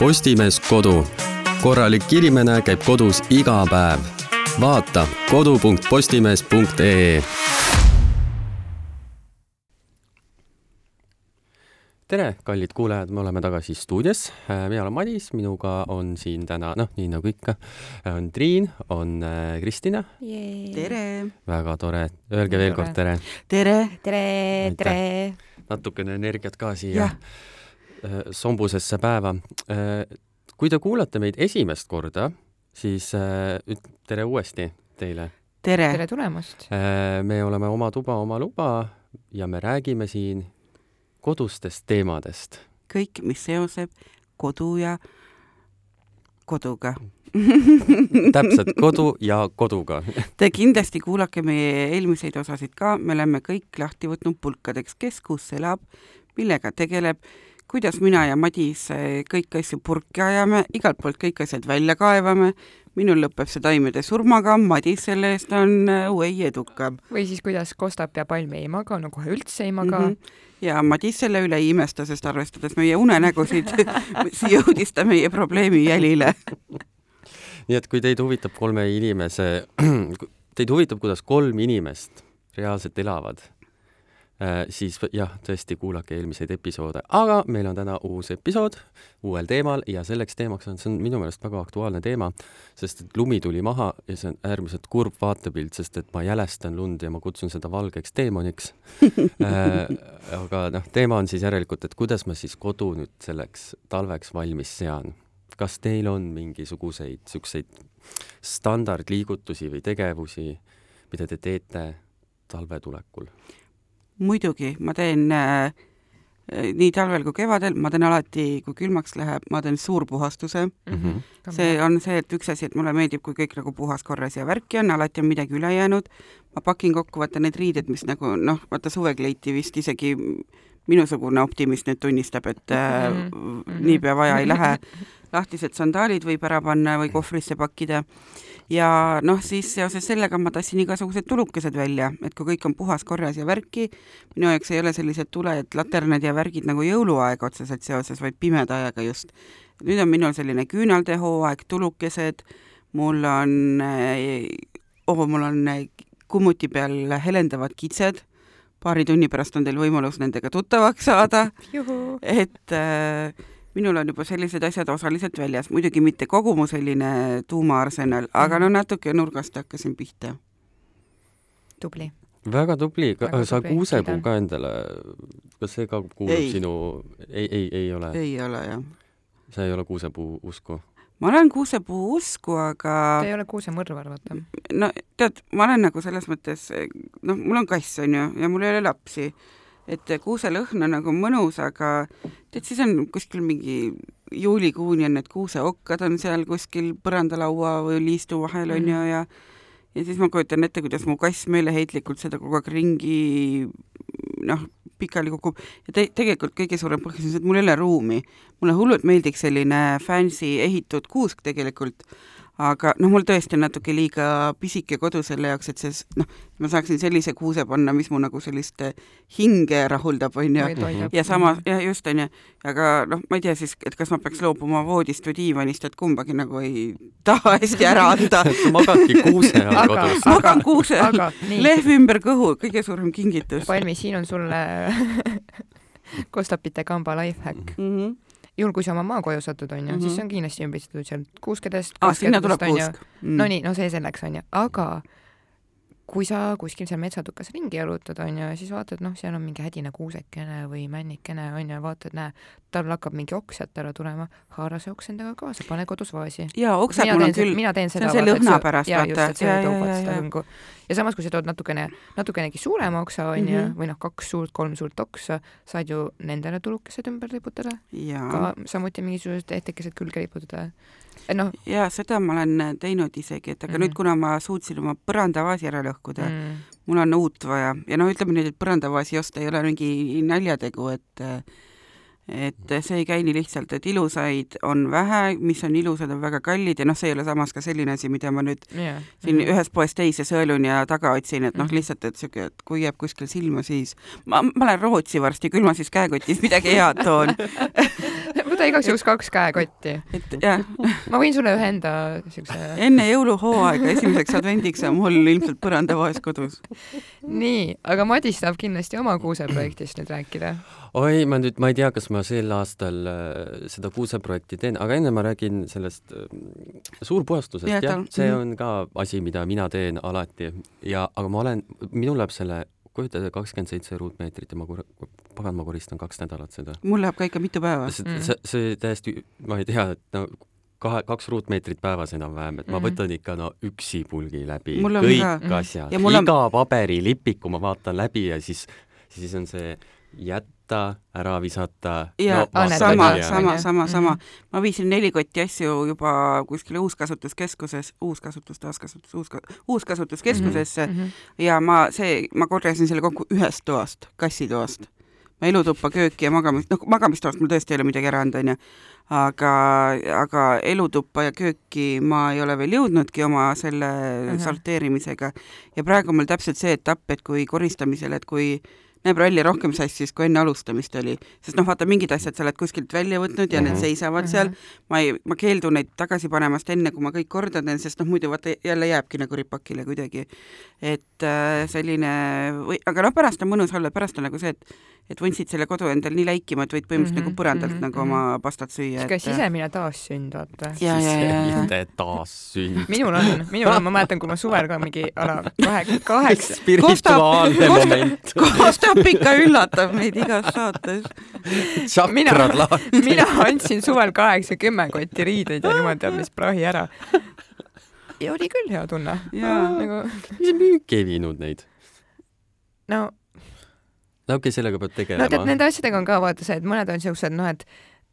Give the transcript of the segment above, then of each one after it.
Postimees Kodu. korralik inimene käib kodus iga päev. vaata kodu.postimees.ee tere, kallid kuulajad, me oleme tagasi stuudios. mina olen Madis, minuga on siin täna, noh, nii nagu ikka, on Triin, on äh, Kristina. tere! väga tore, öelge veel kord tere. tere! tere, tere! natukene energiat ka siia äh, sombusesse päeva. Äh, kui te kuulate meid esimest korda, siis üt-, tere uuesti teile. tere! tere tulemast! me oleme Oma tuba, oma luba ja me räägime siin kodustest teemadest. kõik, mis seoseb kodu ja koduga täpselt, kodu ja koduga Te kindlasti kuulake meie eelmiseid osasid ka, me oleme kõik lahti võtnud pulkadeks, kes kus elab, millega tegeleb, kuidas mina ja Madis kõiki asju purki ajame, igalt poolt kõik asjad välja kaevame, minul lõpeb see taimede surmaga, Madis selle eest on way eh, edukam. või siis kuidas kostab ja palm ei maga, no kohe üldse ei maga mm. -hmm ja Madis selle üle ei imesta, sest arvestades meie unenägusid jõudis ta meie probleemi jälile nii et kui teid huvitab kolme inimese, teid huvitab, kuidas kolm inimest reaalselt elavad Äh, siis jah, tõesti kuulake eelmiseid episoode, aga meil on täna uus episood uuel teemal ja selleks teemaks on, see on minu meelest väga aktuaalne teema, sest et lumi tuli maha ja see on äärmiselt kurb vaatepilt, sest et ma jälestan lund ja ma kutsun seda valgeks teemoniks äh, aga noh, teema on siis järelikult, et kuidas ma siis kodu nüüd selleks talveks valmis sean. kas teil on mingisuguseid niisuguseid standardliigutusi või tegevusi, mida te teete talve tulekul? Muidugi, ma teen äh, nii talvel kui kevadel, ma teen alati, kui külmaks läheb, ma teen suurpuhastuse mm. -hmm. see on see, et üks asi, et mulle meeldib, kui kõik nagu puhas, korras ja värki on, alati on midagi üle jäänud. ma pakin kokku, vaata need riided, mis nagu noh, vaata suvekleiti vist isegi minusugune optimist nüüd tunnistab, et äh, mm -hmm. niipea vaja ei lähe. lahtised sandaalid võib ära panna või kohvrisse pakkida ja noh, siis seoses sellega ma tassin igasugused tulukesed välja, et kui kõik on puhas, korras ja värki, minu jaoks ei ole sellised tuled, laternad ja värgid nagu jõuluaeg otseselt seoses, vaid pimeda ajaga just. nüüd on minul selline küünaldehooaeg, tulukesed, mul on oh,, mul on kummuti peal helendavad kitsed, paari tunni pärast on teil võimalus nendega tuttavaks saada, et äh, minul on juba sellised asjad osaliselt väljas, muidugi mitte kogu mu selline tuumaarsenal, aga no natuke nurgast hakkasin pihta. tubli. väga tubli, sa kuusepuu ka endale, kas see ka kuulub ei. sinu, ei, ei, ei ole? ei ole jah. sa ei ole kuusepuu usku? ma olen kuusepuu usku, aga ta ei ole kuusemõrvar, vaata. no tead, ma olen nagu selles mõttes, noh, mul on kass, on ju, ja mul ei ole lapsi et kuuselõhn on nagu mõnus, aga tead, siis on kuskil mingi juulikuuni on need kuuseokkad on seal kuskil põrandalaua või liistu vahel on mm. ju ja ja siis ma kujutan ette, kuidas mu kass meeleheitlikult seda kogu aeg ringi noh, pikali kukub ja te tegelikult kõige suurem põhjus on see, et mul ei ole ruumi. mulle hullult meeldiks selline fancy ehitud kuusk tegelikult, aga noh, mul tõesti on natuke liiga pisike kodu selle jaoks, et see noh, ma saaksin sellise kuuse panna, mis mu nagu sellist hinge rahuldab, on ju, ja samas, jah, just, on ju, aga noh, ma ei tea siis, et kas ma peaks loobuma voodist või diivanist, et kumbagi nagu ei taha hästi ära anda. Magadki kuuse all kodus. magan kuuse all, lehv ümber kõhu, kõige suurem kingitus. Palmi, siin on sulle Kostapite kamba lifehack. Mm. -hmm juhul, kui sa oma maakoju satud, onju mm, -hmm. siis see on kindlasti ümbritsetud seal kuuskedest. aa, sinna tuleb kuusk. Mm. no nii, no see selleks, onju, aga kui sa kuskil seal metsatukas ringi jalutad, onju, ja siis vaatad, noh, seal on mingi hädine kuusekene või männikene, onju, vaatad, näe, tal hakkab mingi oks sealt ära tulema, haara see oks endaga kaasa, pane kodus vaasi. jaa, oksad mul on küll, mina teen seda, see on see lõhna pärast, vaata. et see toob seda hõngu. ja samas, kui sa tood natukene, natukenegi suurema oksa, onju mm, -hmm. või noh, kaks suurt, kolm suurt oksa, saad ju nendele tulukesed ümber riputada. ka samuti mingisugused ehtekesed külge riputada noh. jaa, seda ma olen teinud isegi, et aga mm. nüüd, kuna ma suutsin oma põrandavaasi ära lõhkuda mm., mul on uut vaja ja noh, ütleme nüüd, et põrandavaasi osta ei ole mingi naljategu, et et see ei käi nii lihtsalt, et ilusaid on vähe, mis on ilusad, on väga kallid ja noh, see ei ole samas ka selline asi, mida ma nüüd yeah. siin mm -hmm. ühest poest teise sõelun ja taga otsin, et noh, mhm. lihtsalt, et sihuke, et kui jääb kuskil silma, siis ma, ma lähen Rootsi varsti, küll ma siis käekotis midagi head toon võta igaks juhuks kaks käekotti. et jah, ma võin sulle ühe enda siukse, enne jõuluhooaega esimeseks advendiks on mul ilmselt põrandavaes kodus. nii, aga Madis tahab kindlasti oma kuuseprojektist nüüd rääkida. oi, ma nüüd, ma ei tea, kas ma sel aastal äh, seda kuuseprojekti teen, aga enne ma räägin sellest äh, suurpuhastusest Jah, jah ja,, see mhm. on ka asi, mida mina teen alati ja, aga ma olen, minul läheb selle, kujuta kakskümmend seitse ruutmeetrit ja ma kur-, pagan, ma koristan kaks nädalat seda. mul läheb ka ikka mitu päeva. see Mm., see, see täiesti, ma ei tea, et no kahe, kaks ruutmeetrit päevas enam-vähem, et ma Mhm. võtan ikka no üksipulgi läbi Mul on kõik ka. Asjad Ja, mul on- iga paberilipiku ma vaatan läbi ja siis, siis on see jätta, ära visata. need sama, sama, sama, sama Mhm.. ma viisin neli kotti asju juba kuskile uuskasutuskeskuses, uuskasutus, taaskasutus, uus, uuskasutuskeskusesse Mhm. ja ma, see, ma korjasin selle kokku ühest toast, kassitoast. ma elutuppa, kööki ja magamist, noh, magamistoast mul tõesti ei ole midagi ära anda, onju. aga, aga elutuppa ja kööki ma ei ole veel jõudnudki oma selle Mhm. sorteerimisega ja praegu on mul täpselt see etapp, et kui koristamisel, et kui näeb välja rohkem sassis, kui enne alustamist oli, sest noh, vaata mingid asjad sa oled kuskilt välja võtnud ja need Mhm. seisavad seal, ma ei, ma keeldun neid tagasi panemast enne, kui ma kõik korda teen, sest noh, muidu vaata jälle jääbki nagu ripakile kuidagi. et äh, selline või, aga noh, pärast on mõnus olla, pärast on nagu see, et et võnsid selle kodu endal nii läikima, et võid põhimõtteliselt Mhm, nagu põrandalt mhm, nagu mhm. oma pastat süüa. sihuke sisemine taassünd, vaata. mitte taassünd. minul on, minul on, ma mäletan, kui ma suvel ka mingi a la kahe, kaheksa, spirituaalne moment. Kostap ikka üllatab meid igas saates. Mina- tšakrad lahti. mina andsin suvel kaheksa-kümme kotti riideid ja jumal teab mis prahi ära. ja oli küll hea tunne. Jaa. nagu mis müüki ei viinud neid? no no okei okay,, sellega peab no tead, tegelema. nende asjadega on ka vaata see, et mõned on siuksed noh, et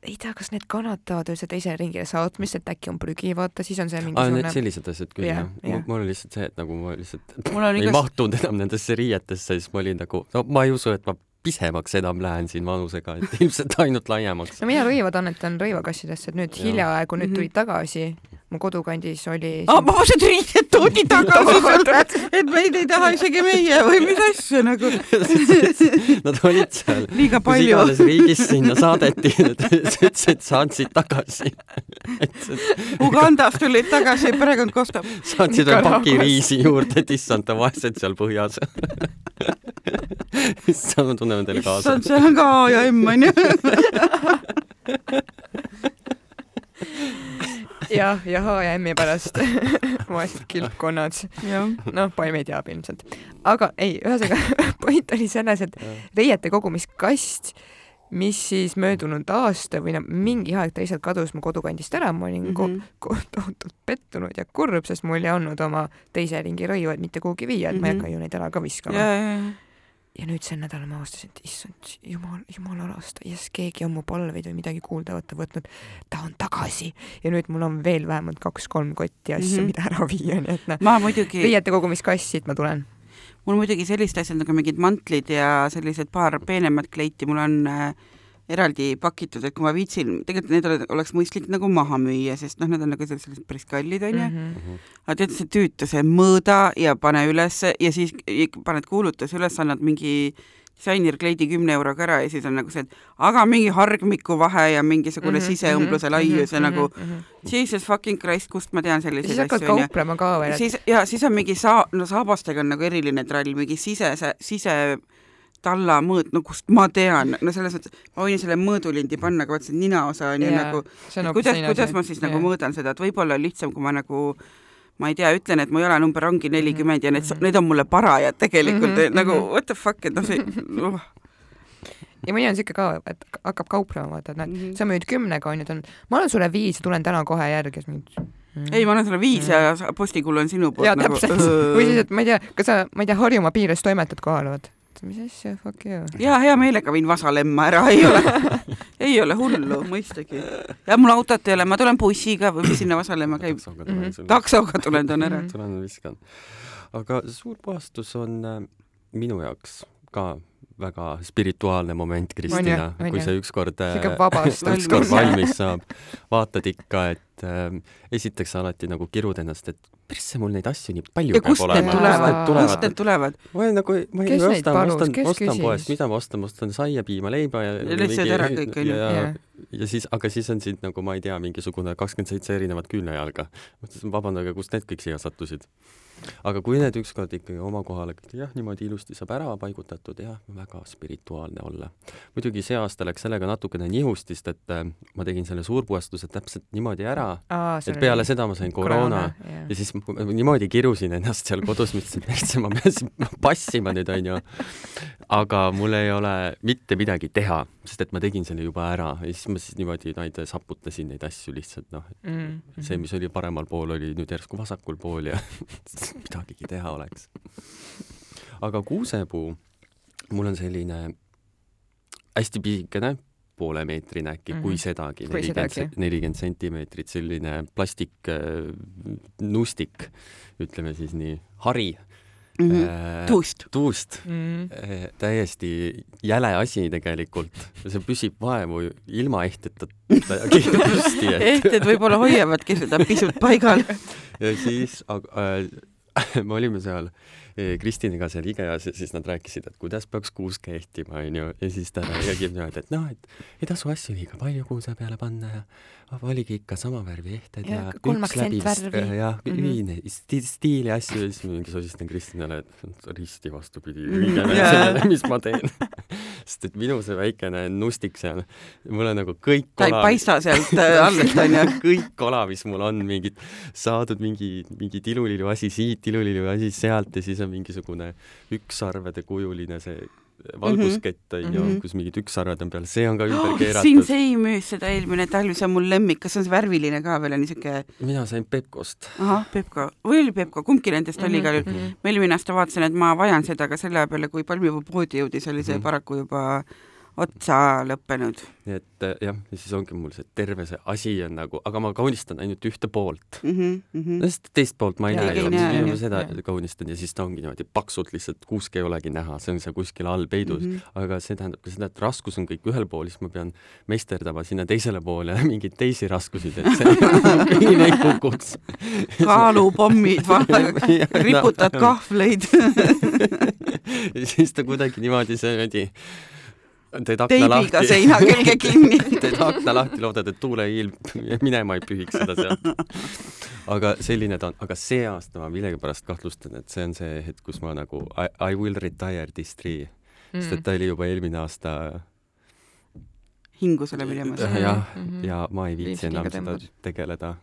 ei tea, kas need kannatavad üldse teisele ringile saatmist, et äkki on prügi, vaata, siis on see mingisugune sellised asjad küll Jah, jah jah.. mul oli lihtsalt see, et nagu ma lihtsalt mul on ei igas, mahtunud enam nendesse riietesse, siis ma olin nagu, no ma ei usu, et ma pisemaks enam lähen siin vanusega, et ilmselt ainult laiemaks. no mina rõivad annetan rõivakassidesse, et nüüd Jaa. hiljaaegu nüüd Mhm. tulid tagasi, mu kodukandis oli aa, ma mõtlesin, et riided toodi tagasi sulle, et meid ei taha isegi meie või mis asja nagu. Nad olid seal, liiga kus palju. iganes riigis sinna saadeti, ütles, et saatsid tagasi. Ugandast tulid tagasi, perekond kostab. saatsid veel paki riisi juurde, et issand, ta vaesed seal põhjas. issand, ma tunnen teile kaasa issand,. seal on ka A ja M onju. jah, ja H ja M-i pärast vaesed kilpkonnad, noh, Paim ei teab ilmselt. aga ei, ühesõnaga point oli selles, et reiete kogumiskast, mis siis möödunud aasta või no mingi aeg ta lihtsalt kadus mu kodukandist ära, ma olin mm. -hmm. tohutult pettunud ja kurb, sest mul ei olnud oma teise ringi rõivaid mitte kuhugi viia, et ma ei Mhm. hakka ju neid ära ka viskama ja, nüüd sel nädalal ma avastasin, et issand, jumal, jumala lasta, yes, keegi on mu palveid või midagi kuuldavata võtnud, ta on tagasi ja nüüd mul on veel vähemalt kaks-kolm kotti asju mm. -hmm. mida ära viia, nii et noh, ma muidugi, riiete kogumiskast, siit ma tulen. mul muidugi sellised asjad nagu mingid mantlid ja sellised paar peenemat kleiti mul on äh, eraldi pakitud, et kui ma viitsin, tegelikult need ole- oleks mõistlik nagu maha müüa, sest noh, need on nagu sellised päris kallid onju mm. -hmm. aga tead, see tüütu, see mõõda ja pane ülesse ja siis paned kuulutuse üles, annad mingi disainerkleidi kümne euroga ära ja siis on nagu see, et aga mingi hargmiku vahe ja mingisugune mm -hmm, siseõmbluse laius ja nagu jesus fucking christ, kust ma tean siis selliseid hakkad asju onju. kauplema ka veel, siis ja siis on mingi saa-, no saabastega on nagu eriline trall, mingi sise, sise talla mõõt, no kust ma tean, no selles mõttes ma võin selle mõõdulindi panna, aga vaat see ninaosa on ju Jaa, nagu, see kuidas, kuidas asi. ma siis nagu Jaa. mõõdan seda, et võib-olla on lihtsam, kui ma nagu ma ei tea, ütlen, et mu jalanumber ongi nelikümmend ja need Mhm., need on mulle parajad tegelikult Mhm, nagu mhm. what the fuck, et noh, see uh, ja mõni on siuke ka, et hakkab kauplema, vaata, et näed, Mhm. sa müüd kümnega onju, ta on, ma annan sulle viis tulen täna kohe järgi, siis mingi ei, ma annan sulle viis ja postikulu on sinu poolt jaa, nagu täpselt. või siis, et ma ei tea, kas sa, ma ei tea, Harjumaa piires toimetad kohal, vaata. Mis asja, fuck you. jaa, hea meelega viin Vasalemma ära, ei ole, ei ole hullu, mõistagi. ja mul autot ei ole, ma tulen bussiga või mis sinna Vasalemma käib, taksoga Mhm. tulen taksoga tulen, ära. Mhm. tulen viskan. aga suur puhastus on äh, minu jaoks ka väga spirituaalne moment, Kristina kui see ükskord, vabastav ükskord valmis saab, vaatad ikka, et äh, esiteks sa alati nagu kirud ennast, et persse mul neid asju nii palju ja peab olema. tulevad, kust tulevad? need tulevad? ma olen nagu, ma ei osta, ma ostan, ostan poest, mida ma ostan, ma ostan saia, piima, leiba ja Ja lihtsalt ära kõik, on ju. ja, Jah. ja siis, aga siis on siin nagu ma ei tea, mingisugune kakskümmend seitse erinevat küünlajalga. mõtlesin, vabandage, kust need kõik siia sattusid? Aga kui need ükskord ikkagi oma kohale jah, niimoodi ilusti saab ära paigutatud, jah, väga spirituaalne olla. muidugi see aasta läks sellega natukene nihustist, et äh, ma tegin selle suurpuhastuse täpselt niimoodi ära, et peale seda ma sain koroona ja siis niimoodi kirusin ennast seal kodus, mõtlesin, et persse, ma pean passima nüüd, onju. aga mul ei ole mitte midagi teha, sest et ma tegin selle juba ära ja siis ma siis niimoodi, tea, saputasin neid asju lihtsalt, noh, mm. see, mis oli paremal pool, oli nüüd järsku vasakul pool ja midagigi teha oleks. aga kuusepuu, mul on selline hästi pisikene, poolemeetrine äkki mm, -hmm. kui Mhm. sedagi, nelikümmend, nelikümmend sentimeetrit, selline plastik äh, nustik, ütleme siis nii, hari Mm -hmm. äh, tuust. tuust Mm. äh, täiesti jäle asi tegelikult, see püsib vaevu ilma ehteta püsti, et ehted võib-olla hoiavadki seda pisut paigal. ja siis aga, äh, me olime seal. eh, Kristiniga seal IKEA-s ja siis nad rääkisid, et kuidas peaks kuusk kehtima, onju, ja siis ta räägib niimoodi, et noh, et ei tasu asju liiga palju kuuse peale panna ja valige ikka sama värvi ehted ja, Ja kolm aktsent värvi. ja Mhm. ühine sti- stiili asju ja siis mingi sosistan Kristinale, et risti vastupidi Mhm. õigele Jaa. sellele, mis ma teen. sest et minu see väikene nustik seal, mul on nagu kõik ta ei kola- paista sealt äh, alt, onju. kõik kola, mis mul on, mingid saadud mingi, mingi tilulilu asi siit, tilulilu asi sealt ja siis on mingisugune ükssarvede kujuline see valguskett on ju, Mhm. kus mingid ükssarved on peal, see on ka ümber Siin keeratud. see müüs seda eelmine talv, see on mul lemmik, kas on see värviline ka veel, on niisugune, mina sain Pepkost. ahah, Pepko, või oli Pepko, kumbki nendest oli igal juhul. Mhm. ma eelmine aasta vaatasin, et ma vajan seda, aga selle peale, kui palmipuu poodi jõudis, oli see Mhm. paraku juba otsa lõppenud nii et eh, jah, ja siis ongi mul see terve see asi on nagu, aga ma kaunistan ainult ühte poolt. mm. -hmm, mm -hmm. sest teist poolt ma ei Jaa, näe ju, näe, ma seda jah. kaunistan ja siis ta ongi niimoodi paksult lihtsalt kuusk ei olegi näha, see on seal kuskil all peidus Mhm. aga see tähendab ka seda, et raskus on kõik ühel pool, siis ma pean meisterdama sinna teisele poole mingeid teisi raskusid, et see küün ei kukuks. kaalupommid, riputad kahvleid, ja siis ta kuidagi niimoodi see niimoodi teed akna lahti, seina külge kinni. teed akna lahti, loodad, et tuuleilm minema ei pühiks seda sealt. aga selline ta on, aga see aasta ma millegipärast kahtlustan, et see on see hetk, kus ma nagu I, I will retire this tree, sest et ta oli juba eelmine aasta hingusele minemas. Jah, Mhm. ja ma ei viitsi enam seda tegeleda.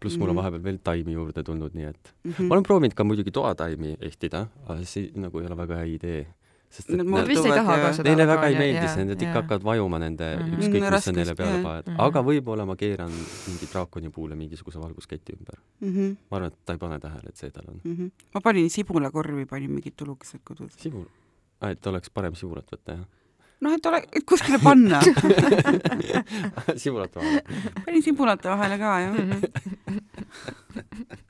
pluss mul on Mhm. vahepeal veel taimi juurde tulnud, nii et Mhm. ma olen proovinud ka muidugi toataimi ehtida, aga see nagu ei ole väga hea idee. Sest et nad, vist ei taha ka seda neile väga, ei on meeldi see, nad ikka hakkavad vajuma nende mm -hmm. ükskõik, mis sa Raskust, neile peale mm, Mhm. -hmm. aga võib-olla ma keeran mingi draakonipuule mingisuguse valgusketi ümber. Mhm, ma arvan, et ta ei pane tähele, et see tal on. mhm. ma panin sibulakorvi, panin mingid tulukesed kodus. sibul ah,, et oleks parem sibulat võtta, jah? noh, et ole, et kuskile panna. sibulat vahele. panin sibulate vahele ka, jah.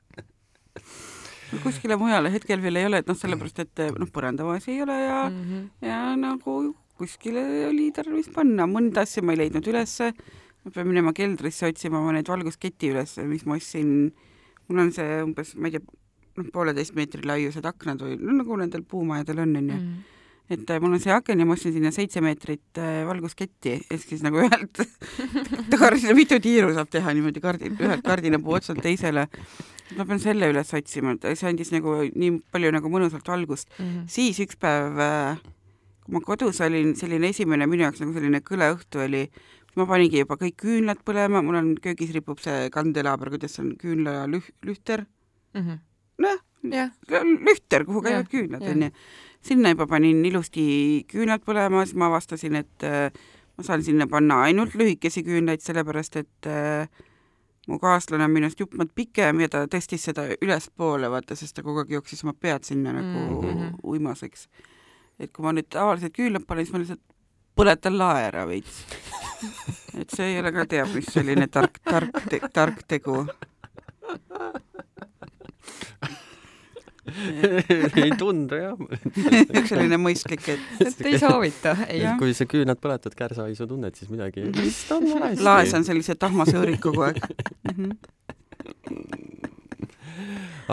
kuskile mujale hetkel veel ei ole, et noh, sellepärast et noh, põrandavaasi ei ole ja mm, Mhm. ja nagu kuskile oli tarvis panna, mõnda asja ma ei leidnud ülesse. ma pean minema keldrisse otsima oma neid valgusketi ülesse, mis ma ostsin. mul on see umbes, ma ei tea, noh, pooleteist meetri laiused aknad või no nagu nendel puumajadel on, onju. Mhm. et äh, mul on see aken ja ma ostsin sinna seitse meetrit äh, valgusketti, ehk siis nagu ühelt kardina, mitu tiiru saab teha niimoodi kardi, ühelt kardinapuu otsalt teisele. Ma pean selle üles otsima, et see andis nagu nii palju nagu mõnusalt valgust. Mhm. siis üks päev, kui ma kodus olin, selline esimene minu jaoks nagu selline kõleõhtu oli, ma paningi juba kõik küünlad põlema, mul on köögis ripub see kandelaaber, kuidas see on, küünlalühter, Mhm. noh, jah, lühter, kuhu käivad küünlad, jah. onju. sinna juba panin ilusti küünlad põlema, siis ma avastasin, et äh, ma saan sinna panna ainult lühikesi küünlaid, sellepärast et äh, mu kaaslane on minust jupp maad pikem ja ta tõstis seda ülespoole, vaata, sest ta kogu aeg jooksis oma pead sinna nagu Mhm. uimaseks. et kui ma nüüd tavaliselt küünlad panen, siis ma lihtsalt põletan lae ära veits. et see ei ole ka teab mis selline tark, tark, tark tegu. ei tundu jah üks selline mõistlik, et et ei soovita, ei. kui sa küüned põletad kärsahaisu tunned, siis midagi vist on valesti. laes on sellised tahmasöörid kogu aeg. -hmm.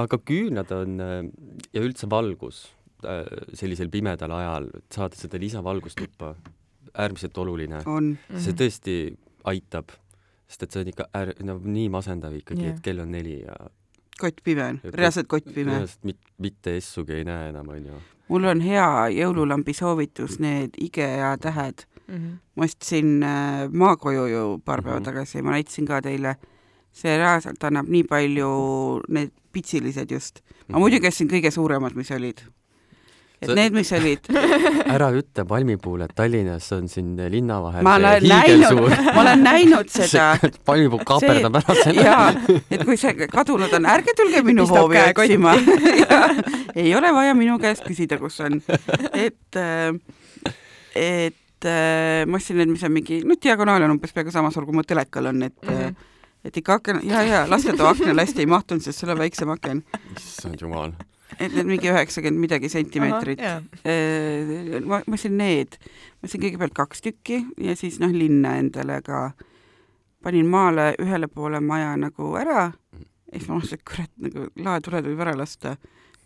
aga küünlad on ja üldse valgus sellisel pimedal ajal, et saada seda lisavalgustuppa, äärmiselt oluline. see Mhm. tõesti aitab, sest et see on ikka äär-, no nii masendav ikkagi yeah., et kell on neli ja kott pime on, reaalselt kott pime. reaalselt mit, mitte essugi ei näe enam, onju. mul on hea jõululambi soovitus, need IKEA tähed. Mhm. ma ostsin äh, maakoju ju paar päeva Mhm. tagasi, ma näitasin ka teile. see reaalselt annab nii palju, need pitsilised just. ma muidugi ostsin kõige suuremad, mis olid. Et need, mis olid ära ütle palmipuule, et Tallinnas on siin linna vahel ma olen näinud, ma olen näinud seda. palmipuu kaaperdab ära selle. jaa, et kui see kadunud on, ärge tulge minu Pistab hoovi otsima. ei ole vaja minu käest küsida, kus on. et, et äh, ma ostsin need, mis on mingi, noh, diagonaal on umbes peaaegu sama suur, kui mu telekal on, et mm. -hmm. et ikka aken, ja, ja lastetoa aknale hästi ei mahtunud, sest seal on väiksem aken. issand jumal. Et need mingi üheksakümmend midagi sentimeetrit. ma, ma ostsin need, ma ostsin kõigepealt kaks tükki ja siis noh, linna endale ka. Panin maale ühele poole maja nagu ära. Ja siis ma mõtlesin, et kurat, nagu laetuled võib ära lasta.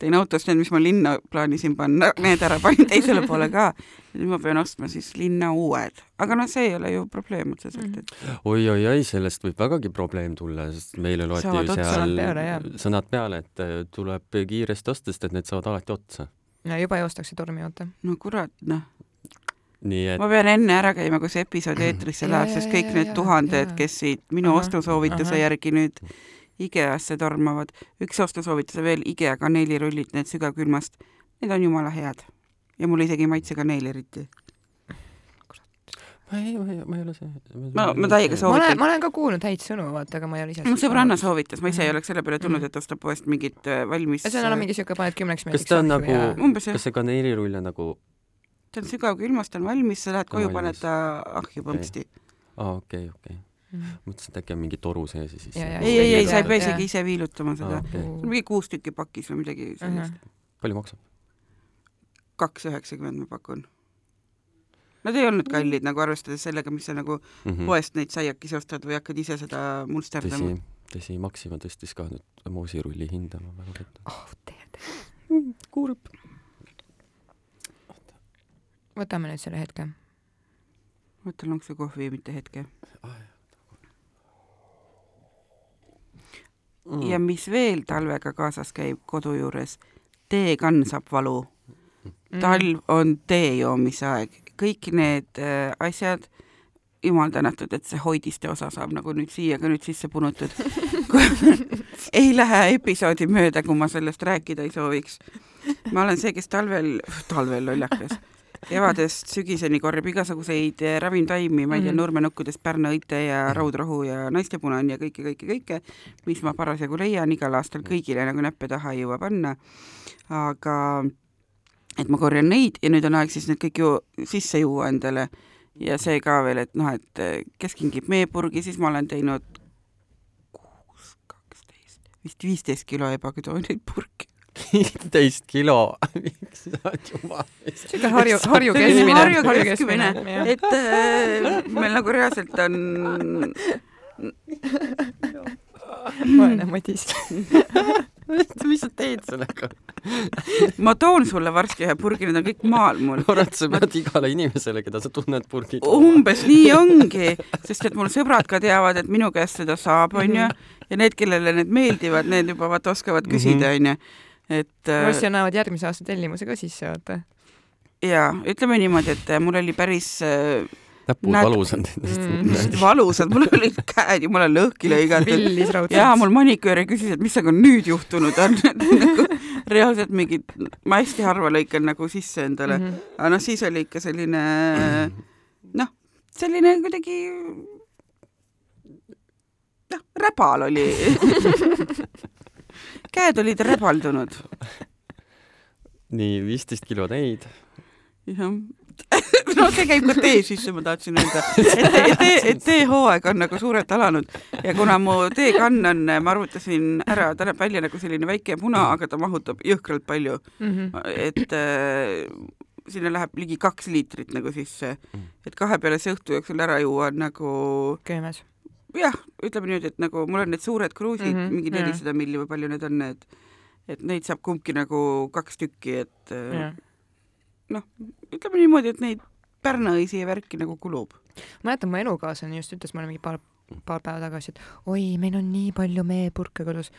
Tõin autost need, mis ma linna plaanisin panna, need ära panin teisele poole ka. nüüd ma pean ostma siis linna uued, aga noh, see ei ole ju probleem otseselt, et oi-oi-oi, sellest võib vägagi probleem tulla, sest meile loeti Saavad ju seal Sõnad peale, jah. sõnad peale, et äh, tuleb kiiresti osta, sest et need saavad alati otsa. no juba joostakse tormi oota. no kurat, noh. nii et ma pean enne ära käima, kui see episood eetrisse Ja, läheb, sest kõik ja, need ja, tuhanded, kes siit minu ostusoovituse järgi nüüd IKEA-sse tormavad. üks ostusoovituse veel, IKEA kaneelirullid, need sügavkülmast, need on jumala head. ja mulle isegi ei maitse kaneel eriti. ma ei, ma ei, ma ei ole see. Ma- ma täiega soovitan. olen, ma olen ka kuulnud häid sõnu, vaata, aga ma ei ole ise mu sõbranna soovitas, ma ise ei Mhm. oleks selle peale tulnud, Mhm. et ostab poest mingit äh, valmis see on mingi siuke, paned kümneks kas ta on nagu, kas see kaneelirull on nagu, ta on sügavkülmas, ta on valmis, sa lähed koju, paned ta ahju põmpsti. aa okei, okei. Mõtlesin, et äkki on mingi toru sees ja siis. Ja, ei, ei, ei, sa ei pea isegi ise viilutama seda see on mingi kuus tükki pakis või midagi sellist. palju maksab? kaks üheksakümmend ma pakun. Nad ei olnud kallid nagu arvestades sellega, mis sa nagu mm -hmm. poest neid saiakesi ostad või hakkad ise seda munsterdama tõsi, Maxima tõstis ka nüüd moosirulli hinda, ma väga petun. oh tead. kurb. võtame nüüd selle hetke. võta lonksu kohvi, mitte hetke. Mm. ja mis veel talvega kaasas käib kodu juures, teekann saab valu. Mm. talv on tee joomise aeg, kõik need äh, asjad, jumal tänatud, et see hoidiste osa saab nagu nüüd siia ka nüüd sisse punutud. ei lähe episoodi mööda, kui ma sellest rääkida ei sooviks. ma olen see, kes talvel, talvel lollakas, kevadest sügiseni korjab igasuguseid eh, ravimtaimi, ma ei tea, Mhm. nurmenukkudest pärnaõite ja raudrohu ja naistepunane ja kõike, kõike, kõike, mis ma parasjagu leian igal aastal kõigile nagu näppe taha ei jõua panna. aga et ma korjan neid ja nüüd on aeg siis need kõik ju sisse juua endale ja see ka veel, et noh, et eh, kes kingib meepurgi, siis ma olen teinud kuus, kaksteist, vist viisteist kilo ebaküdooneid purki. Viisteist kilo, sa jumal. siuke Harju, Harju keskmine. Harju keskmine, et äh, meil nagu reaalselt on, vaene Madis. mis sa teed sellega? ma toon sulle varsti ühe purgi, need on kõik maal mul. ma arvan, et sa pead igale inimesele, keda sa tunned purgi umbes nii ongi, sest et mul sõbrad ka teavad, et minu käest seda saab, onju, Mhm. ja need, kellele need meeldivad, need juba vaata oskavad küsida, onju. Et äh, varsti annavad järgmise aasta tellimuse ka sisse, vaata. jaa, ütleme niimoodi, et äh, mul oli päris äh, näpud Näed- valusad Mm. valusad, mul olid käed jumala lõhki lõigatud. jaa, mul maniköör küsis, et mis aga nüüd juhtunud on nagu reaalselt mingid, ma hästi harva lõikan nagu sisse endale mm. -hmm. aga noh, siis oli ikka selline noh, selline kuidagi noh, räbal oli. käed olid räbaldunud. nii, viisteist kilo neid. jah, no see käib ka tee sisse, ma tahtsin öelda, et, et tee, et teehooaeg on nagu suurelt alanud ja kuna mu teekann on, ma arvutasin ära, ta näeb välja nagu selline väike puna, aga ta mahutab jõhkralt palju mm. -hmm. et äh, sinna läheb ligi kaks liitrit nagu sisse, et kahe peale see õhtu jooksul ära juua on nagu köömes jah, ütleme niimoodi, et nagu mul on need suured kruusid mm, -hmm, mingi nelisada milli või palju need on, need, et neid saab kumbki nagu kaks tükki, et yeah. noh, ütleme niimoodi, et neid pärnaõisi ja värki nagu kulub. mäletan, mu elukaaslane just ütles mulle mingi paar, paar päeva tagasi, et oi, meil on nii palju meepurke kodus.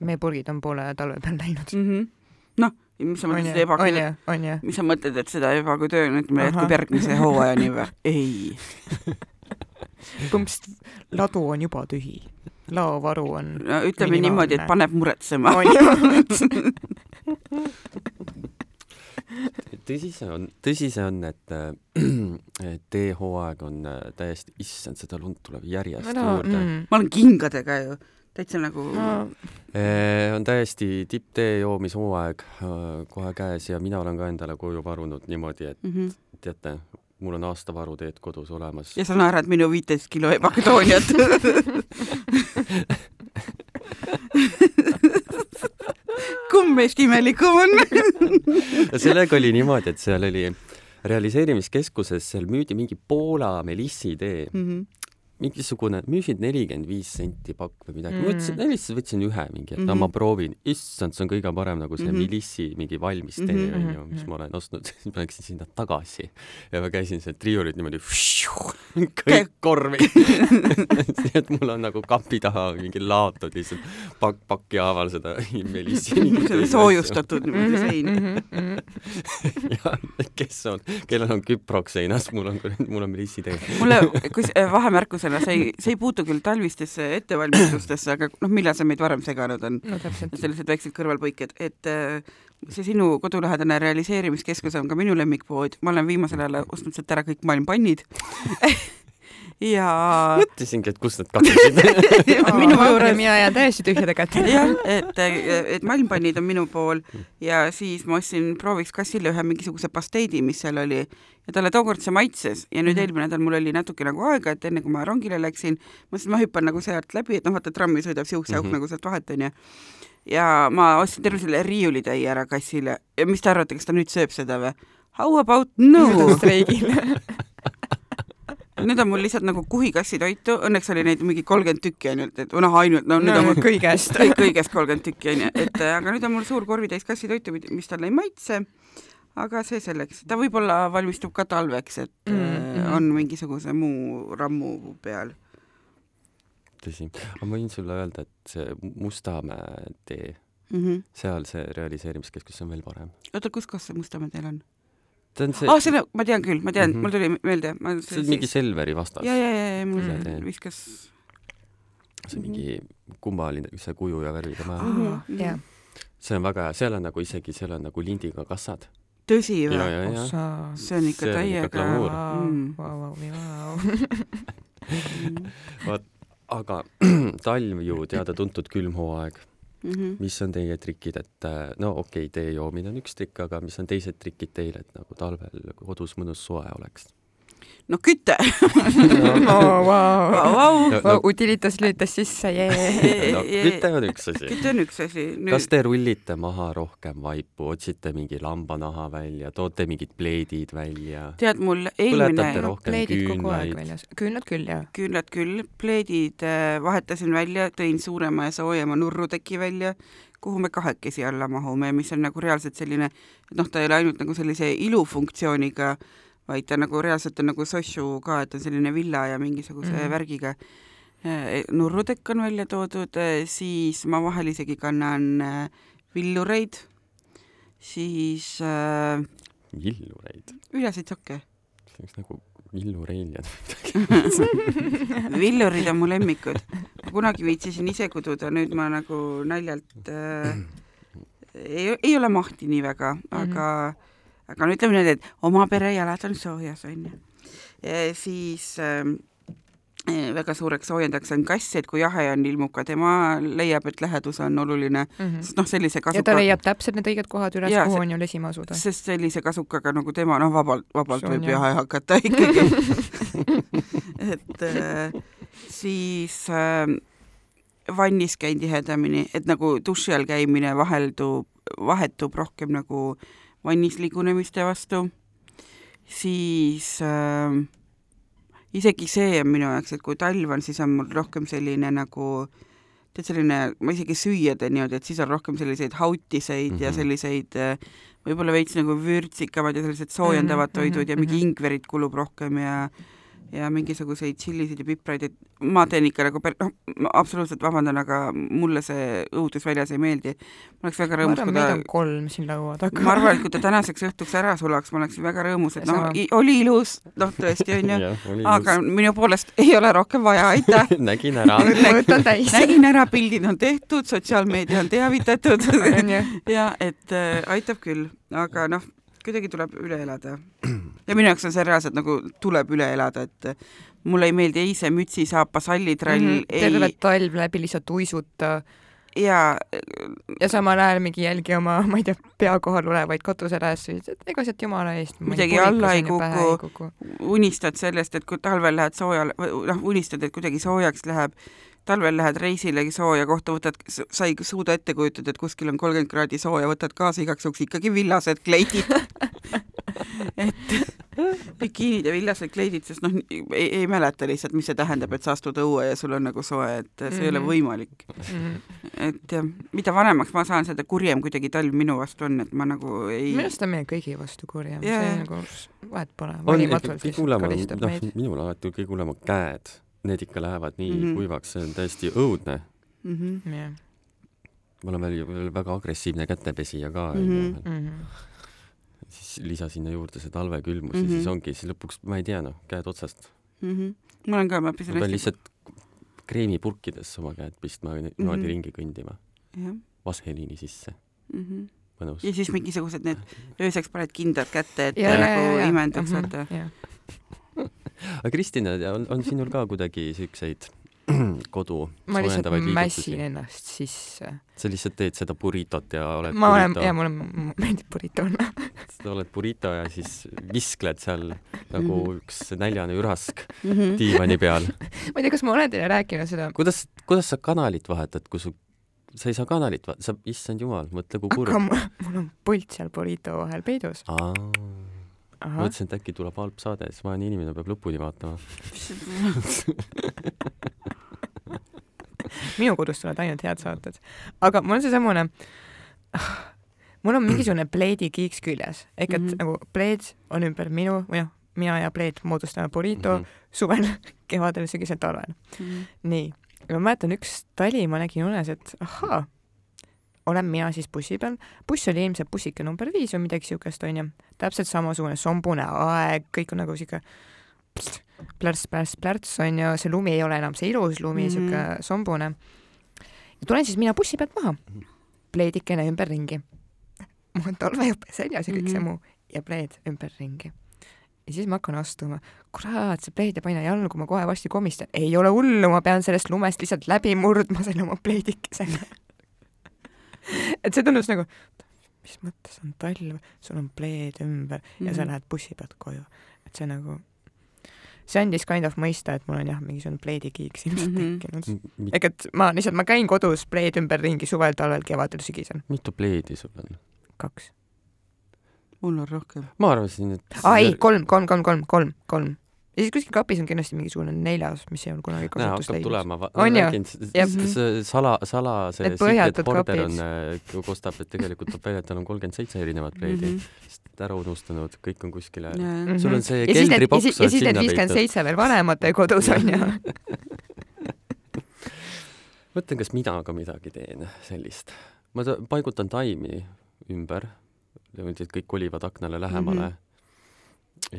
meepurgid on poole talve peal läinud mm. -hmm. noh, mis sa mõtled, seda eba mis sa mõtled, et seda eba kui töö nüüd meil jätkub järgmise hooajani või? ei põmps, ladu on juba tühi. laovaru on no ütleme niimoodi, et paneb muretsema tõsi see on, tõsi see on, et teehooaeg on äh, täiesti, issand, seda lund tuleb järjest no, juurde mm.. ma olen kingadega ju, täitsa nagu no. on täiesti tipptee joomishooaeg äh, kohe käes ja mina olen ka endale koju varunud niimoodi, et mm -hmm. teate, mul on aastavaruteed kodus olemas. ja sa naerad minu viiteist kilo Makedooniat kumb meist imelikum on sellega oli niimoodi, et seal oli realiseerimiskeskuses, seal müüdi mingi Poola melissitee mm. -hmm mingisugune, müüsid nelikümmend viis senti pakk või midagi mm., ma võtsin, lihtsalt võtsin ühe mingi, et no mm -hmm. ma proovin, issand, see on kõige parem nagu see mm -hmm. Melissi mingi valmis tee mm, onju -hmm., mis ma olen ostnud, siis ma läksin sinna tagasi ja ma käisin sealt riiulit niimoodi kõik korvi nii et mul on nagu kapi taha mingi laotud lihtsalt pakk paki haaval seda Melissi soojustatud niimoodi mhm, sein mhm, ja kes on, kellel on küprok seinas, mul on, mul on Melissi tee. mulle, kus vahemärkusena sellele, see ei, see ei puutu küll talvistesse ettevalmistustesse, aga noh, millal see meid varem seganud on? No,? sellised väiksed kõrvalpõiked, et äh, see sinu kodulähedane realiseerimiskeskus on ka minu lemmikpood, ma olen viimasel ajal ostnud sealt ära kõik maailma pannid ja mõtlesingi, et kust need kadusid minu juures mina jään täiesti tühjade kätte. jah, et, et malmpannid on minu pool ja siis ma ostsin prooviks kassile ühe mingisuguse pasteidi, mis seal oli ja talle tookord see maitses ja nüüd mm -hmm. eelmine nädal mul oli natuke nagu aega, et enne kui ma rongile läksin, mõtlesin, et ma hüppan nagu sealt läbi, et noh, vaata trammi sõidab siukse auk mm -hmm. nagu sealt vahet onju. ja ma ostsin terve selle riiulitäie ära kassile ja mis te arvate, kas ta nüüd sööb seda või? How about no? streigile nüüd on mul lihtsalt nagu kuhikassi toitu, õnneks oli neid mingi kolmkümmend tükki ainult, et noh, ainult, no nüüd no, on mul kõigest kõigest kolmkümmend tükki onju, et aga nüüd on mul suur korvitäis kassitoitu, mis talle ei maitse. aga see selleks, ta võib-olla valmistub ka talveks, et mm, mm. on mingisuguse muu rammu peal. tõsi, ma võin sulle öelda, et see Mustamäe tee mm, -hmm. seal see realiseerimiskeskus on veel parem. oota, kus kohas see Mustamäe teel on? Ta on see ah, selle, ma tean küll, ma tean mm, -hmm. mul tuli meelde. see on mingi Selveri vastas. ja, ja, ja, ja mul mm -hmm. viskas. see on mingi kummaline, see kuju ja värvid ja maja mm. -hmm. Yeah. see on väga hea, seal on nagu isegi, seal on nagu lindiga kassad. tõsi või? see on ikka täiega. vot, aga talv ju teada-tuntud külm hooaeg Mm -hmm. mis on teie trikid, et äh, no okei okay,, tee joomine on üks trikk, aga mis on teised trikid teil, et nagu talvel kodus mõnus soe oleks? No küte oh, wow. wow. No, no, Utilitas lülitas sisse yeah. no, küte on üks asi. küte on üks asi Nüüd.... kas te rullite maha rohkem vaipu, otsite mingi lambanaha välja, toote mingid pleedid välja? tead, mul eelmine no, pleedid kogu aeg väljas, küünlad küll, jah? küünlad küll, pleedid äh, vahetasin välja, tõin suurema ja soojema nurruteki välja kuhu me kahekesi alla mahume, mis on nagu reaalselt selline, et noh, ta ei ole ainult nagu sellise ilufunktsiooniga äh, vaid ta nagu reaalselt on nagu sossu ka, et on selline villa ja mingisuguse mm -hmm. värgiga. Äh, nurrutekk on välja toodud, äh, siis ma vahel isegi kannan äh, villureid, siis äh, villureid? üleseid sokke. see oleks nagu villureiljad või midagi villurid on mu lemmikud. ma kunagi viitsisin ise kududa, nüüd ma nagu naljalt äh, ei, ei ole mahti nii väga, aga mm -hmm aga no ütleme niimoodi, et oma pere jalad on soojas, onju. siis äh, väga suureks soojendajaks on kass, et kui jahe on, ilmub ka tema, leiab, et lähedus on oluline mm. -hmm. sest noh, sellise ja ta kasuka, leiab täpselt need õiged kohad üles, kuhu on ju lesima asuda. sest sellise kasukaga nagu tema, noh, vabalt, vabalt on võib jah. jahe hakata ikkagi et äh, siis äh, vannis käin tihedamini, et nagu duši all käimine vaheldub, vahetub rohkem nagu vannis liigunemiste vastu, siis äh, isegi see on minu jaoks, et kui talv on, siis on mul rohkem selline nagu tead, selline, ma isegi süüa teen niimoodi, et siis on rohkem selliseid hautiseid mm -hmm. ja Mhm. selliseid äh, võib-olla veits nagu vürtsikamad ja sellised soojendavad Mhm, mhm, toidud ja mingi mhm. ingverit kulub rohkem ja ja mingisuguseid tšillisid ja pipraid, et ma teen ikka nagu per-, noh, ma absoluutselt vabandan, aga mulle see õudus väljas ei meeldi. ma oleks väga rõõmus, kui meid ta on kolm siin laua taga. ma arvan, et kui ta tänaseks õhtuks ära sulaks, ma oleksin väga rõõmus, et noh oli ilus, noh tõesti onju, aga minu poolest ei ole rohkem vaja, aitäh. nägin ära. ma võtan täis. nägin ära, pildid on tehtud, sotsiaalmeedia on teavitatud ja et äh, aitab küll, aga noh, kuidagi tuleb üle elada. ja minu jaoks on see reaalselt nagu tuleb üle elada, et mulle ei meeldi ei see mütsisaapa sallitrall mm, -hmm, terve ei talv läbi lihtsalt uisuta ja ja samal ajal mingi jälgi oma, ma ei tea, pea kohal olevaid katuseräesid, et ega sealt jumala eest Midagi alla ei kuku. unistad sellest, et kui talvel lähed soojale, noh, unistad, et kuidagi soojaks läheb, talvel lähed reisile sooja kohta, võtad, sa ei suuda ette kujutada, et kuskil on kolmkümmend kraadi sooja, võtad kaasa igaks juhuks ikkagi villased kleidid. et bikiinid ja villased kleidid, sest noh, ei, ei mäleta lihtsalt, mis see tähendab, et sa astud õue ja sul on nagu soe, et see mm -hmm. ei ole Mhm. võimalik. et jah, mida vanemaks ma saan, seda kurjem kuidagi talv minu vastu on, et ma nagu ei minu arust on meie kõigi vastu kurjem, Jaa. see nagu vahet pole, on valimatult kõige hullem on, karistab noh minul alati kõige hullem on käed. Need ikka lähevad nii mm Mhm. -hmm. kuivaks, see on täiesti õudne. mm. -hmm. jah. ma olen veel, veel väga agressiivne kätepesija ka Mhm. onju. Mhm. siis lisa sinna juurde see talvekülmus mm Mhm. -hmm. ja siis ongi siis lõpuks, ma ei tea noh, käed otsast. Mm -hmm. mul on ka, ma ma pesin pean hästi lihtsalt kreemipurkidesse oma käed pistma niimoodi mm Mhm. -hmm. ringi kõndima. jah vaseliini sisse, mm. -hmm. mõnus ja. siis mingisugused need, ööseks paned kindad kätte, et ja, nagu ja, imenduks, vaata. aga Kristina, on, on sinul ka kuidagi siukseid kodu ma lihtsalt mässin ennast sisse. sa lihtsalt teed seda burritot ja oled ma olen, burrito ja, mulle meeldib burrito olla. sa oled burrito ja siis viskled seal nagu Mhm. üks näljane ürask Mhm. diivani peal. ma ei tea, kas ma olen teile rääkinud seda, kuidas, kuidas sa kanalit vahetad, kui su, sa ei saa kanalit vahetada, sa, issand jumal, mõtle kui kurb aga. mul, mul on pult seal burrito vahel peidus. aa, mõtlesin, et äkki tuleb halb saade, siis vaene inimene peab lõpuni vaatama. minu kodust tulevad ainult head saated. aga mul on seesamune, mul on mingisugune pleedikiiks küljes, ehk et mm. -hmm. nagu pleed on ümber minu või noh, mina ja pleed moodustame burrito mm. -hmm. suvel, kevadel, sügisel, talvel. nii, ja ma mäletan üks tali, ma nägin unes, et ahaa, olen mina siis bussi peal, buss oli ilmselt bussike number viis või midagi siukest, onju. täpselt samasugune sombune aeg, kõik on nagu siuke plärts, plärts, plärts onju, see lumi ei ole enam see ilus lumi mm. -hmm. siuke sombune. ja tulen siis mina bussi pealt maha, pleedikene ümberringi. mul on talvejupe seljas ja kõik mm -hmm. see Mhm. muu ja pleed ümberringi. ja siis ma hakkan astuma, kurat, see pleed jääb aina jalgu, ma kohe varsti komistan, ei ole hullu, ma pean sellest lumest lihtsalt läbi murdma selle oma pleidikesega. et see tundus nagu, mis mõttes on talv, sul on pleed ümber ja sa Mhm. lähed bussi pealt koju, et see nagu, see andis kind of mõista, et mul on jah, mingisugune pleedikiiks ilmselt Mhm. tekkinud. ehk et ma lihtsalt, ma käin kodus pleed ümberringi suvel, talvel, kevadel, sügisel, mitu pleedi sul on? kaks. mul on rohkem. ma arvasin, et aa ei, kolm, kolm, kolm, kolm, kolm, kolm. Ja siis kuskil kapis on kindlasti mingisugune neljas, mis ei ole kunagi kasutust leidnud. tulema, ma On ju? sala, sala, see secret order kapid. on, kostab, et tegelikult tuleb välja, et tal on kolmkümmend seitse erinevat pleedi mm. -hmm. sest ära unustanud, kõik on kuskile. Mhm. sul on see keldriboks siis, ja siis need viiskümmend seitse veel vanemate kodus on ju. mõtlen, kas mina ka midagi teen sellist. ma ta- paigutan taimi ümber, kõik kolivad aknale lähemale mm. -hmm.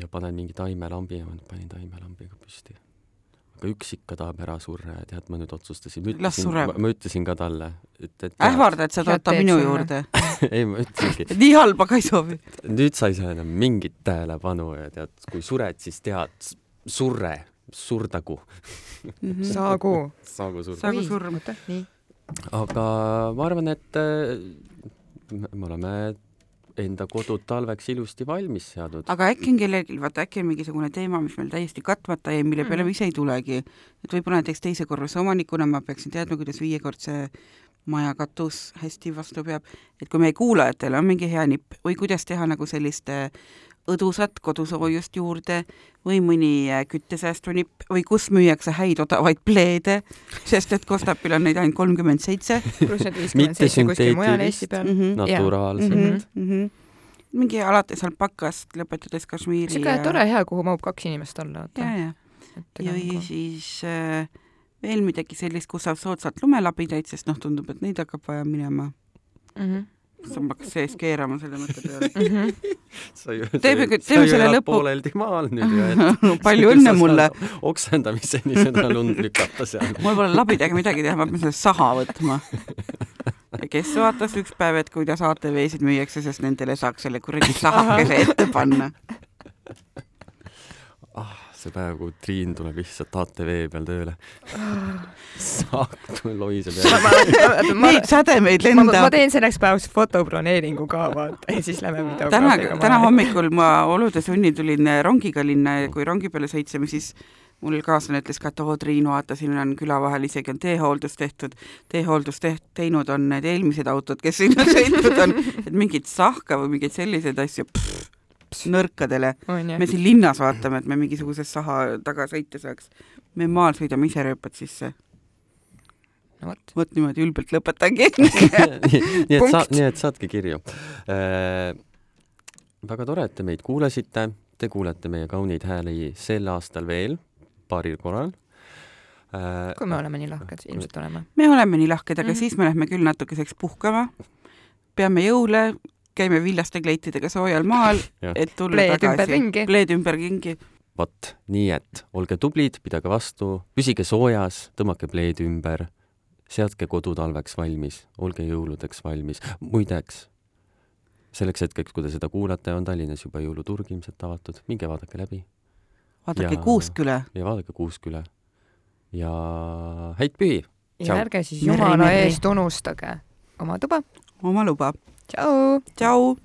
Ja panen mingi taimelambi ja ma panin taimelambiga püsti. aga üks ikka tahab ära surra ja tead, ma nüüd otsustasin, ma ütlesin, sureb. ma ütlesin ka talle, et, et ähvardad, sa Head tood ta teed minu sulle. juurde. ei, ma ütlesingi, nii halba ka ei soovi. nüüd sa ei saa enam mingit tähelepanu ja tead, kui sured, siis tead, surre, surdagu. Mhm. saagu. saagu surm. Saagu surm. aga ma arvan, et äh, me me oleme enda kodud talveks ilusti valmis seadnud. aga äkki on kellelgi, vaata äkki on mingisugune teema, mis meil täiesti katmata jäi, mille peale Mhm. me ise ei tulegi. et võib-olla näiteks teise korruse omanikuna ma peaksin teadma, kuidas viiekordse maja katus hästi vastu peab, et kui meie kuulajatel on mingi hea nipp või kuidas teha nagu sellist äh, õdusat kodusoojust juurde või mõni äh, küttesäästunipp või kus müüakse häid odavaid pleede, sest et Kostapil on neid ainult kolmkümmend seitse. pluss need viiskümmend seitse kuskil mujal Eesti peal. Mhm. naturaalselt Mhm. mm. -hmm. -hmm. mingi alates alpakast, lõpetades Kashmiri siuke tore hea, kuhu mahub kaks inimest alla, ja, ja, ja siis äh, veel midagi sellist, kus saab soodsalt lumelabidaid, sest noh, tundub, et neid hakkab vaja minema. Mhm. Sa hakkaks sees keerama selle mõtte peale. Mhm. Teeme- teeme selle lõpu- pooleldi maal nüüd ju, et palju õnne mulle! oksendamiseni seda lund lükata seal. mul pole labidaga midagi teha, ma pean selle saha võtma. ja kes vaatas üks päev, et kuidas ATV-sid müüakse, sest nendele saaks selle kuradi sahakese ette panna. ah, see päev, kui Triin tuleb lihtsalt ATV peal tööle. saak lohiseb jälle. Neid sädemeid ma, ma, ma lendab. teen selleks päevaks fotobroneeringu ka vaata ja siis lähme täna, videograafiga täna. hommikul ma olude sunnil tulin rongiga linna ja kui rongi peale sõitsime, siis mul kaaslane ütles ka, et oo Triin, vaata, siin on küla vahel isegi on teehooldus tehtud. teehooldust teht-, teinud on need eelmised autod, kes sinna sõitnud on, et mingit sahka või mingeid selliseid asju pff, nõrkadele. onju me. siin linnas vaatame, et me mingisuguse saha taga sõita saaks. me maal sõidame ise rööpad sisse. no vot. vot niimoodi ülbelt lõpetangi. nii et sa, Punkt. nii et saatke kirju äh,. väga tore, et te meid kuulasite, te kuulete meie kauneid hääli sel aastal veel paaril korral äh,. kui me oleme nii lahked, ilmselt oleme. me oleme nii lahked, aga mm. -hmm. siis me lähme küll natukeseks puhkama. peame jõule, käime viljaste kleitidega soojal maal, et tulla Pleed tagasi. ümberringi. pleed ümberringi. vot nii, et olge tublid, pidage vastu, püsige soojas, tõmmake pleed ümber, seadke kodu talveks valmis, olge jõuludeks valmis. muideks, selleks hetkeks, kui te seda kuulate, on Tallinnas juba jõuluturg ilmselt avatud, minge vaadake läbi vaadake Ja- Kuusküla. ja vaadake Kuusküla. ja häid pühi! ja ärge siis jumala eest unustage oma tuba. oma luba. tšau. tšau.